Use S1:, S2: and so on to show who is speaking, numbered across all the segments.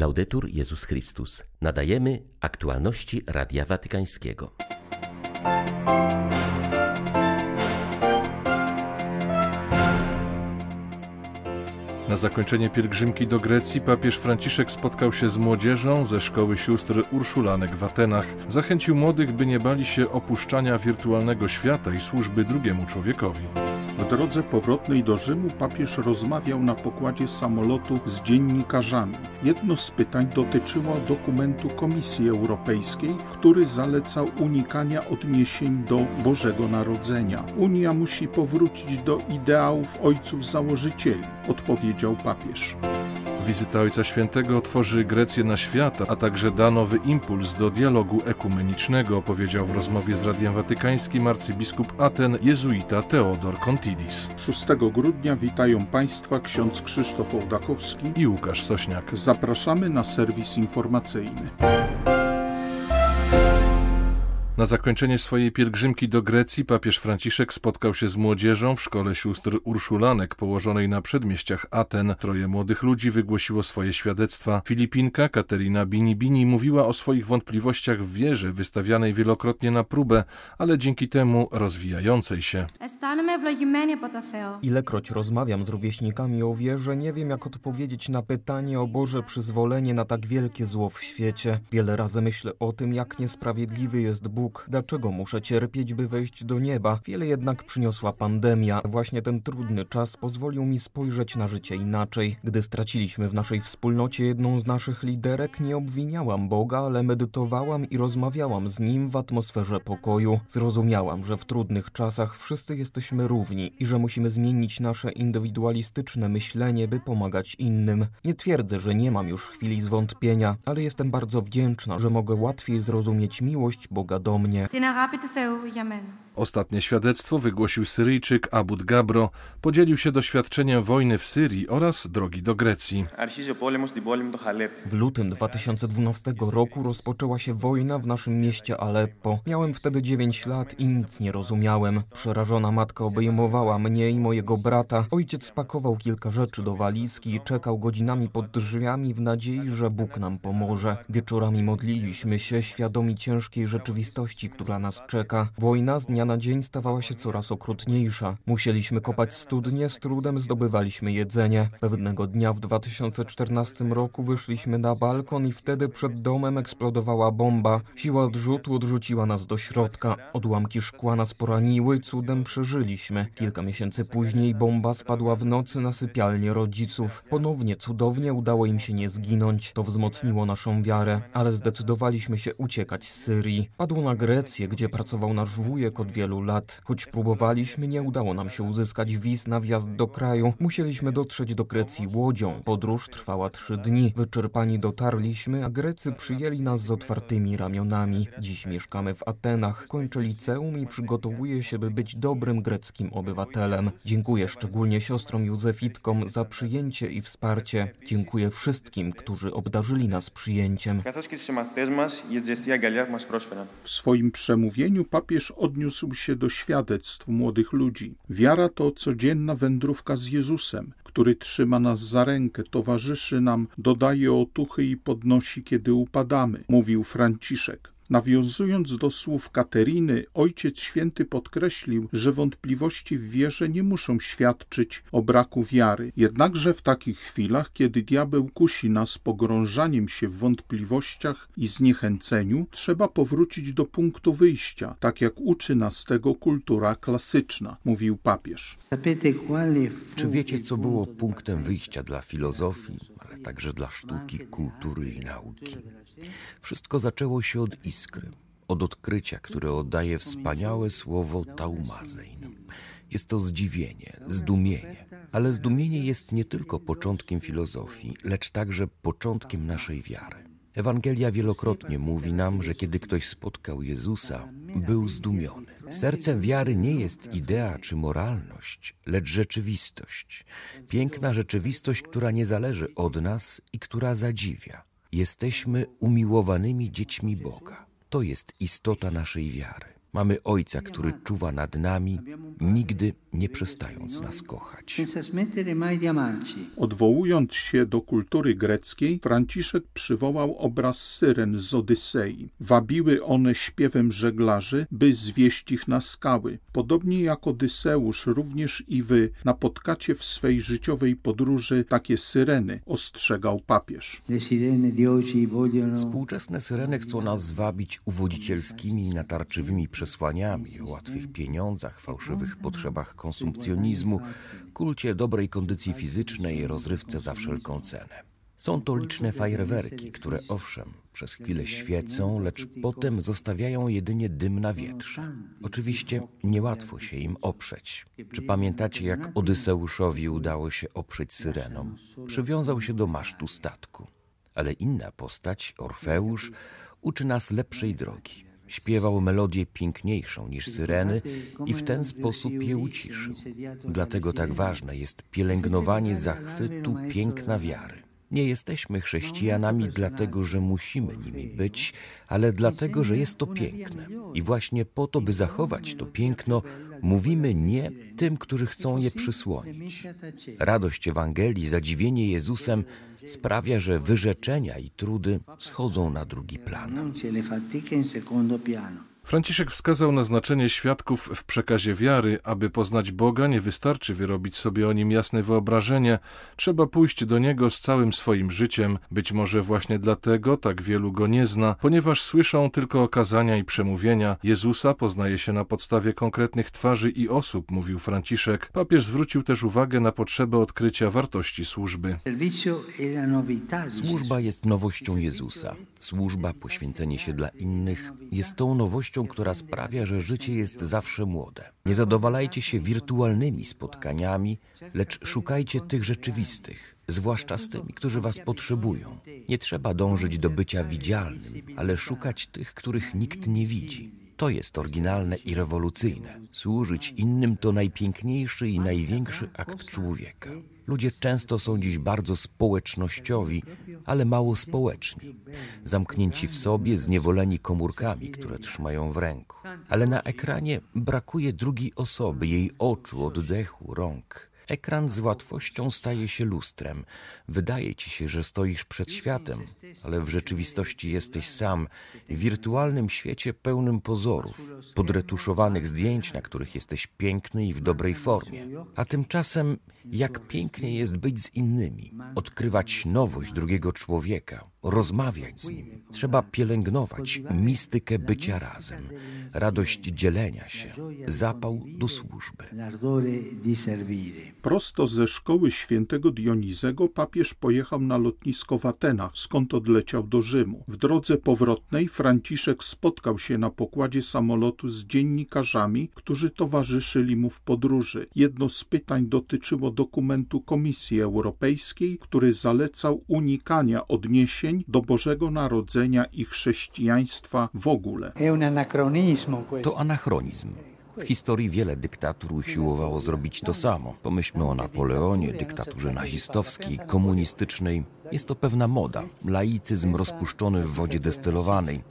S1: Laudetur Jezus Chrystus. Nadajemy aktualności Radia Watykańskiego.
S2: Na zakończenie pielgrzymki do Grecji papież Franciszek spotkał się z młodzieżą ze szkoły sióstr Urszulanek w Atenach. Zachęcił młodych, by nie bali się opuszczania wirtualnego świata i służby drugiemu człowiekowi.
S3: W drodze powrotnej do Rzymu papież rozmawiał na pokładzie samolotu z dziennikarzami. Jedno z pytań dotyczyło dokumentu Komisji Europejskiej, który zalecał unikania odniesień do Bożego Narodzenia. Unia musi powrócić do ideałów ojców założycieli, odpowiedział papież.
S2: Wizyta Ojca Świętego otworzy Grecję na świat, a także da nowy impuls do dialogu ekumenicznego, powiedział w rozmowie z Radiem Watykańskim arcybiskup Aten jezuita Teodor Contidis.
S3: 6 grudnia witają Państwa ksiądz Krzysztof Ołdakowski
S2: i Łukasz Sośniak.
S3: Zapraszamy na serwis informacyjny.
S2: Na zakończenie swojej pielgrzymki do Grecji papież Franciszek spotkał się z młodzieżą w szkole sióstr Urszulanek położonej na przedmieściach Aten. Troje młodych ludzi wygłosiło swoje świadectwa. Filipinka Katerina Bini-Bini mówiła o swoich wątpliwościach w wierze, wystawianej wielokrotnie na próbę, ale dzięki temu rozwijającej się.
S4: Ilekroć rozmawiam z rówieśnikami o wierze, nie wiem jak odpowiedzieć na pytanie o Boże przyzwolenie na tak wielkie zło w świecie. Wiele razy myślę o tym, jak niesprawiedliwy jest Bóg, dlaczego muszę cierpieć, by wejść do nieba. Wiele jednak przyniosła pandemia. Właśnie ten trudny czas pozwolił mi spojrzeć na życie inaczej. Gdy straciliśmy w naszej wspólnocie jedną z naszych liderek, nie obwiniałam Boga, ale medytowałam i rozmawiałam z Nim w atmosferze pokoju. Zrozumiałam, że w trudnych czasach wszyscy jesteśmy równi i że musimy zmienić nasze indywidualistyczne myślenie, by pomagać innym. Nie twierdzę, że nie mam już chwili zwątpienia, ale jestem bardzo wdzięczna, że mogę łatwiej zrozumieć miłość Boga do την αγάπη του Θεού για μένα.
S2: Ostatnie świadectwo wygłosił Syryjczyk Abud Gabro. Podzielił się doświadczeniem wojny w Syrii oraz drogi do Grecji.
S4: W lutym 2012 roku rozpoczęła się wojna w naszym mieście Aleppo. Miałem wtedy 9 lat i nic nie rozumiałem. Przerażona matka obejmowała mnie i mojego brata. Ojciec spakował kilka rzeczy do walizki i czekał godzinami pod drzwiami w nadziei, że Bóg nam pomoże. Wieczorami modliliśmy się, świadomi ciężkiej rzeczywistości, która nas czeka. Wojna z dnia na dzień stawała się coraz okrutniejsza. Musieliśmy kopać studnie, z trudem zdobywaliśmy jedzenie. Pewnego dnia w 2014 roku wyszliśmy na balkon i wtedy przed domem eksplodowała bomba. Siła odrzutu odrzuciła nas do środka. Odłamki szkła nas poraniły, cudem przeżyliśmy. Kilka miesięcy później bomba spadła w nocy na sypialnię rodziców. Ponownie cudownie udało im się nie zginąć. To wzmocniło naszą wiarę, ale zdecydowaliśmy się uciekać z Syrii. Padło na Grecję, gdzie pracował nasz wujek od wielu lat. Choć próbowaliśmy, nie udało nam się uzyskać wiz na wjazd do kraju. Musieliśmy dotrzeć do Grecji łodzią. Podróż trwała trzy dni. Wyczerpani dotarliśmy, a Grecy przyjęli nas z otwartymi ramionami. Dziś mieszkamy w Atenach, kończę liceum i przygotowuję się, by być dobrym greckim obywatelem. Dziękuję szczególnie siostrom Józefitkom za przyjęcie i wsparcie. Dziękuję wszystkim, którzy obdarzyli nas przyjęciem.
S3: W swoim przemówieniu papież odniósł się do świadectw młodych ludzi. Wiara to codzienna wędrówka z Jezusem, który trzyma nas za rękę, towarzyszy nam, dodaje otuchy i podnosi, kiedy upadamy, mówił Franciszek. Nawiązując do słów Kateriny, Ojciec Święty podkreślił, że wątpliwości w wierze nie muszą świadczyć o braku wiary. Jednakże w takich chwilach, kiedy diabeł kusi nas pogrążaniem się w wątpliwościach i zniechęceniu, trzeba powrócić do punktu wyjścia, tak jak uczy nas tego kultura klasyczna, mówił papież.
S5: Czy wiecie, co było punktem wyjścia dla filozofii, ale także dla sztuki, kultury i nauki? Wszystko zaczęło się od iskry, od odkrycia, które oddaje wspaniałe słowo taumazein. Jest to zdziwienie, zdumienie, ale zdumienie jest nie tylko początkiem filozofii, lecz także początkiem naszej wiary. Ewangelia wielokrotnie mówi nam, że kiedy ktoś spotkał Jezusa, był zdumiony. Sercem wiary nie jest idea czy moralność, lecz rzeczywistość. Piękna rzeczywistość, która nie zależy od nas i która zadziwia. Jesteśmy umiłowanymi dziećmi Boga. To jest istota naszej wiary. Mamy Ojca, który czuwa nad nami, nigdy nie przestając nas kochać.
S3: Odwołując się do kultury greckiej, Franciszek przywołał obraz syren z Odysei. Wabiły one śpiewem żeglarzy, by zwieść ich na skały. Podobnie jak Odyseusz, również i wy napotkacie w swej życiowej podróży takie syreny, ostrzegał papież.
S5: Współczesne syreny chcą nas zwabić uwodzicielskimi i natarczywymi przesłaniami łatwych pieniądzach, fałszywych potrzebach konsumpcjonizmu, kulcie dobrej kondycji fizycznej, rozrywce za wszelką cenę. Są to liczne fajerwerki, które owszem, przez chwilę świecą, lecz potem zostawiają jedynie dym na wietrze. Oczywiście niełatwo się im oprzeć. Czy pamiętacie, jak Odyseuszowi udało się oprzeć syrenom? Przywiązał się do masztu statku. Ale inna postać, Orfeusz, uczy nas lepszej drogi. Śpiewał melodię piękniejszą niż syreny i w ten sposób je uciszył. Dlatego tak ważne jest pielęgnowanie zachwytu piękna wiary. Nie jesteśmy chrześcijanami dlatego, że musimy nimi być, ale dlatego, że jest to piękne. I właśnie po to, by zachować to piękno, mówimy nie tym, którzy chcą je przysłonić. Radość Ewangelii, zadziwienie Jezusem sprawia, że wyrzeczenia i trudy schodzą na drugi plan.
S2: Franciszek wskazał na znaczenie świadków w przekazie wiary. Aby poznać Boga, nie wystarczy wyrobić sobie o nim jasne wyobrażenie, trzeba pójść do niego z całym swoim życiem. Być może właśnie dlatego tak wielu go nie zna, ponieważ słyszą tylko okazania i przemówienia. Jezusa poznaje się na podstawie konkretnych twarzy i osób, mówił Franciszek. Papież zwrócił też uwagę na potrzebę odkrycia wartości służby.
S5: Służba jest nowością Jezusa. Służba, poświęcenie się dla innych jest tą nowością, która sprawia, że życie jest zawsze młode. Nie zadowalajcie się wirtualnymi spotkaniami, lecz szukajcie tych rzeczywistych, zwłaszcza z tymi, którzy was potrzebują. Nie trzeba dążyć do bycia widzialnym, ale szukać tych, których nikt nie widzi. To jest oryginalne i rewolucyjne. Służyć innym to najpiękniejszy i największy akt człowieka. Ludzie często są dziś bardzo społecznościowi, ale mało społeczni. Zamknięci w sobie, zniewoleni komórkami, które trzymają w ręku. Ale na ekranie brakuje drugiej osoby, jej oczu, oddechu, rąk. Ekran z łatwością staje się lustrem. Wydaje ci się, że stoisz przed światem, ale w rzeczywistości jesteś sam w wirtualnym świecie pełnym pozorów, podretuszowanych zdjęć, na których jesteś piękny i w dobrej formie. A tymczasem, jak pięknie jest być z innymi, odkrywać nowość drugiego człowieka, rozmawiać z nim. Trzeba pielęgnować mistykę bycia razem, radość dzielenia się, zapał do służby.
S3: Prosto ze szkoły świętego Dionizego papież pojechał na lotnisko w Atenach, skąd odleciał do Rzymu. W drodze powrotnej Franciszek spotkał się na pokładzie samolotu z dziennikarzami, którzy towarzyszyli mu w podróży. Jedno z pytań dotyczyło dokumentu Komisji Europejskiej, który zalecał unikania odniesień do Bożego Narodzenia i chrześcijaństwa w ogóle.
S5: To anachronizm. W historii wiele dyktatur usiłowało zrobić to samo. Pomyślmy o Napoleonie, dyktaturze nazistowskiej, komunistycznej. Jest to pewna moda, laicyzm rozpuszczony w wodzie destylowanej.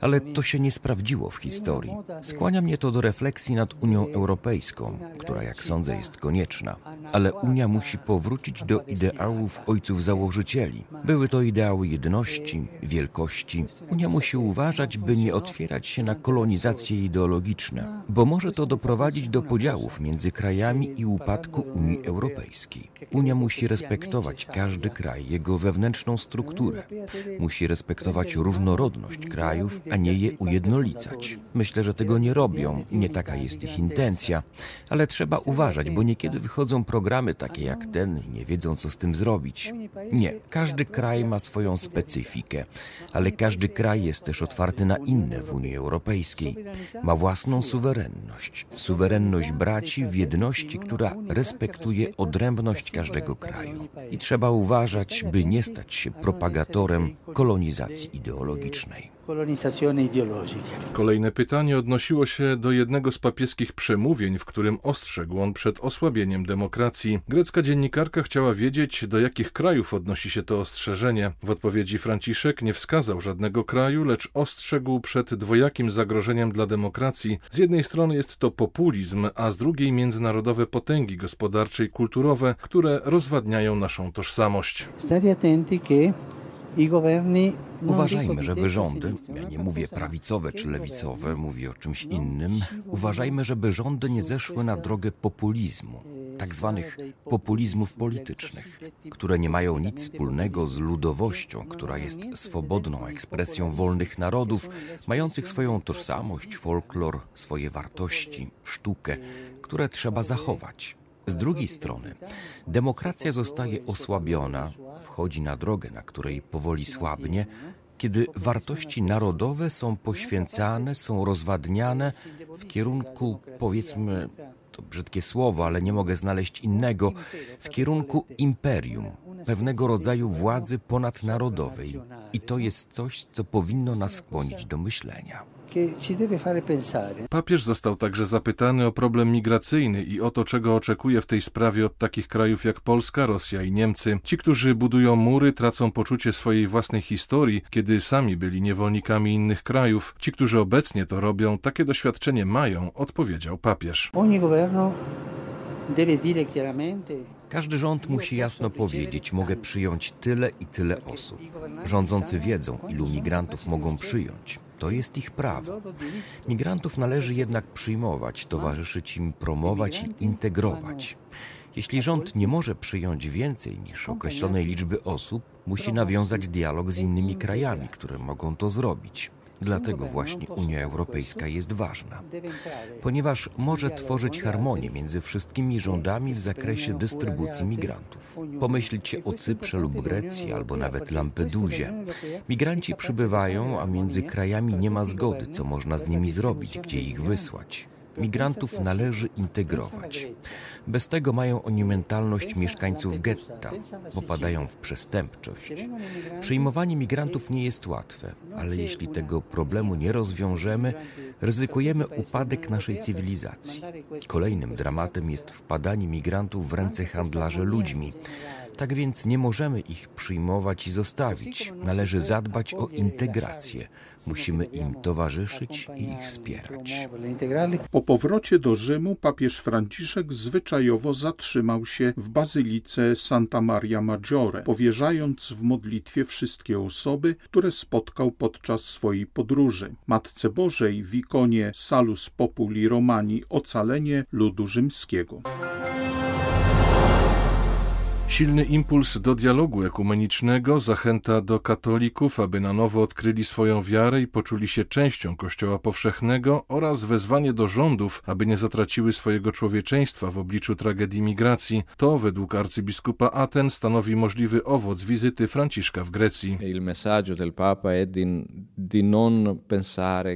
S5: Ale to się nie sprawdziło w historii. Skłania mnie to do refleksji nad Unią Europejską, która, jak sądzę, jest konieczna. Ale Unia musi powrócić do ideałów ojców założycieli. Były to ideały jedności, wielkości. Unia musi uważać, by nie otwierać się na kolonizacje ideologiczne, bo może to doprowadzić do podziałów między krajami i upadku Unii Europejskiej. Unia musi respektować każdy kraj, jego wewnętrzną strukturę. Musi respektować różnorodność krajów, a nie je ujednolicać. Myślę, że tego nie robią, nie taka jest ich intencja, ale trzeba uważać, bo niekiedy wychodzą programy takie jak ten i nie wiedzą, co z tym zrobić. Nie, każdy kraj ma swoją specyfikę, ale każdy kraj jest też otwarty na inne w Unii Europejskiej. Ma własną suwerenność, suwerenność braci w jedności, która respektuje odrębność każdego kraju. I trzeba uważać, by nie stać się propagatorem kolonizacji ideologicznej.
S2: Kolejne pytanie odnosiło się do jednego z papieskich przemówień, w którym ostrzegł on przed osłabieniem demokracji. Grecka dziennikarka chciała wiedzieć, do jakich krajów odnosi się to ostrzeżenie. W odpowiedzi Franciszek nie wskazał żadnego kraju, lecz ostrzegł przed dwojakim zagrożeniem dla demokracji. Z jednej strony jest to populizm, a z drugiej międzynarodowe potęgi gospodarcze i kulturowe, które rozwadniają naszą tożsamość.
S5: State attenti che Uważajmy, żeby rządy, ja nie mówię prawicowe czy lewicowe, mówię o czymś innym, uważajmy, żeby rządy nie zeszły na drogę populizmu, tak zwanych populizmów politycznych, które nie mają nic wspólnego z ludowością, która jest swobodną ekspresją wolnych narodów, mających swoją tożsamość, folklor, swoje wartości, sztukę, które trzeba zachować. Z drugiej strony, demokracja zostaje osłabiona, wchodzi na drogę, na której powoli słabnie, kiedy wartości narodowe są poświęcane, są rozwadniane w kierunku, powiedzmy, to brzydkie słowo, ale nie mogę znaleźć innego, w kierunku imperium, pewnego rodzaju władzy ponadnarodowej. I to jest coś, co powinno nas skłonić do myślenia.
S2: Papież został także zapytany o problem migracyjny i o to, czego oczekuje w tej sprawie od takich krajów jak Polska, Rosja i Niemcy. Ci, którzy budują mury, tracą poczucie swojej własnej historii, kiedy sami byli niewolnikami innych krajów. Ci, którzy obecnie to robią, takie doświadczenie mają, odpowiedział papież.
S5: Każdy rząd musi jasno powiedzieć: Mogę przyjąć tyle i tyle osób. Rządzący wiedzą, ilu migrantów mogą przyjąć. To jest ich prawo. Migrantów należy jednak przyjmować, towarzyszyć im, promować i integrować. Jeśli rząd nie może przyjąć więcej niż określonej liczby osób, musi nawiązać dialog z innymi krajami, które mogą to zrobić. Dlatego właśnie Unia Europejska jest ważna, ponieważ może tworzyć harmonię między wszystkimi rządami w zakresie dystrybucji migrantów. Pomyślcie o Cyprze lub Grecji, albo nawet Lampedusie. Migranci przybywają, a między krajami nie ma zgody, co można z nimi zrobić, gdzie ich wysłać. Migrantów należy integrować. Bez tego mają oni mentalność mieszkańców getta, popadają w przestępczość. Przyjmowanie migrantów nie jest łatwe, ale jeśli tego problemu nie rozwiążemy, ryzykujemy upadek naszej cywilizacji. Kolejnym dramatem jest wpadanie migrantów w ręce handlarzy ludźmi. Tak więc nie możemy ich przyjmować i zostawić. Należy zadbać o integrację. Musimy im towarzyszyć i ich wspierać.
S3: Po powrocie do Rzymu papież Franciszek zwyczajowo zatrzymał się w bazylice Santa Maria Maggiore, powierzając w modlitwie wszystkie osoby, które spotkał podczas swojej podróży. Matce Bożej w ikonie Salus Populi Romani ocalenie ludu rzymskiego.
S2: Silny impuls do dialogu ekumenicznego, zachęta do katolików, aby na nowo odkryli swoją wiarę i poczuli się częścią Kościoła powszechnego oraz wezwanie do rządów, aby nie zatraciły swojego człowieczeństwa w obliczu tragedii migracji. To według arcybiskupa Aten stanowi możliwy owoc wizyty Franciszka w Grecji.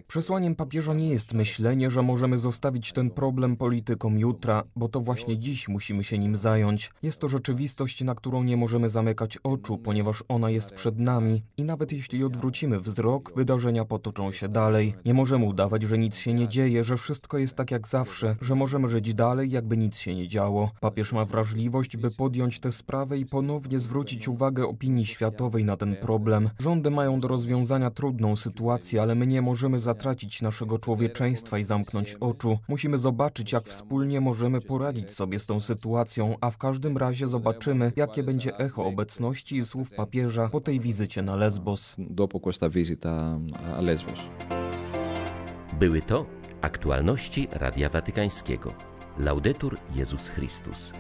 S4: Przesłaniem papieża nie jest myślenie, że możemy zostawić ten problem politykom jutra, bo to właśnie dziś musimy się nim zająć. Jest to rzeczywistość rzeczywistość, na którą nie możemy zamykać oczu, ponieważ ona jest przed nami i nawet jeśli odwrócimy wzrok, wydarzenia potoczą się dalej. Nie możemy udawać, że nic się nie dzieje, że wszystko jest tak jak zawsze, że możemy żyć dalej, jakby nic się nie działo. Papież ma wrażliwość, by podjąć tę sprawę i ponownie zwrócić uwagę opinii światowej na ten problem. Rządy mają do rozwiązania trudną sytuację, ale my nie możemy zatracić naszego człowieczeństwa i zamknąć oczu. Musimy zobaczyć, jak wspólnie możemy poradzić sobie z tą sytuacją, a w każdym razie zobaczymy, jakie będzie echo obecności i słów papieża po tej wizycie na Lesbos.
S1: Były to aktualności Radia Watykańskiego. Laudetur Jezus Chrystus.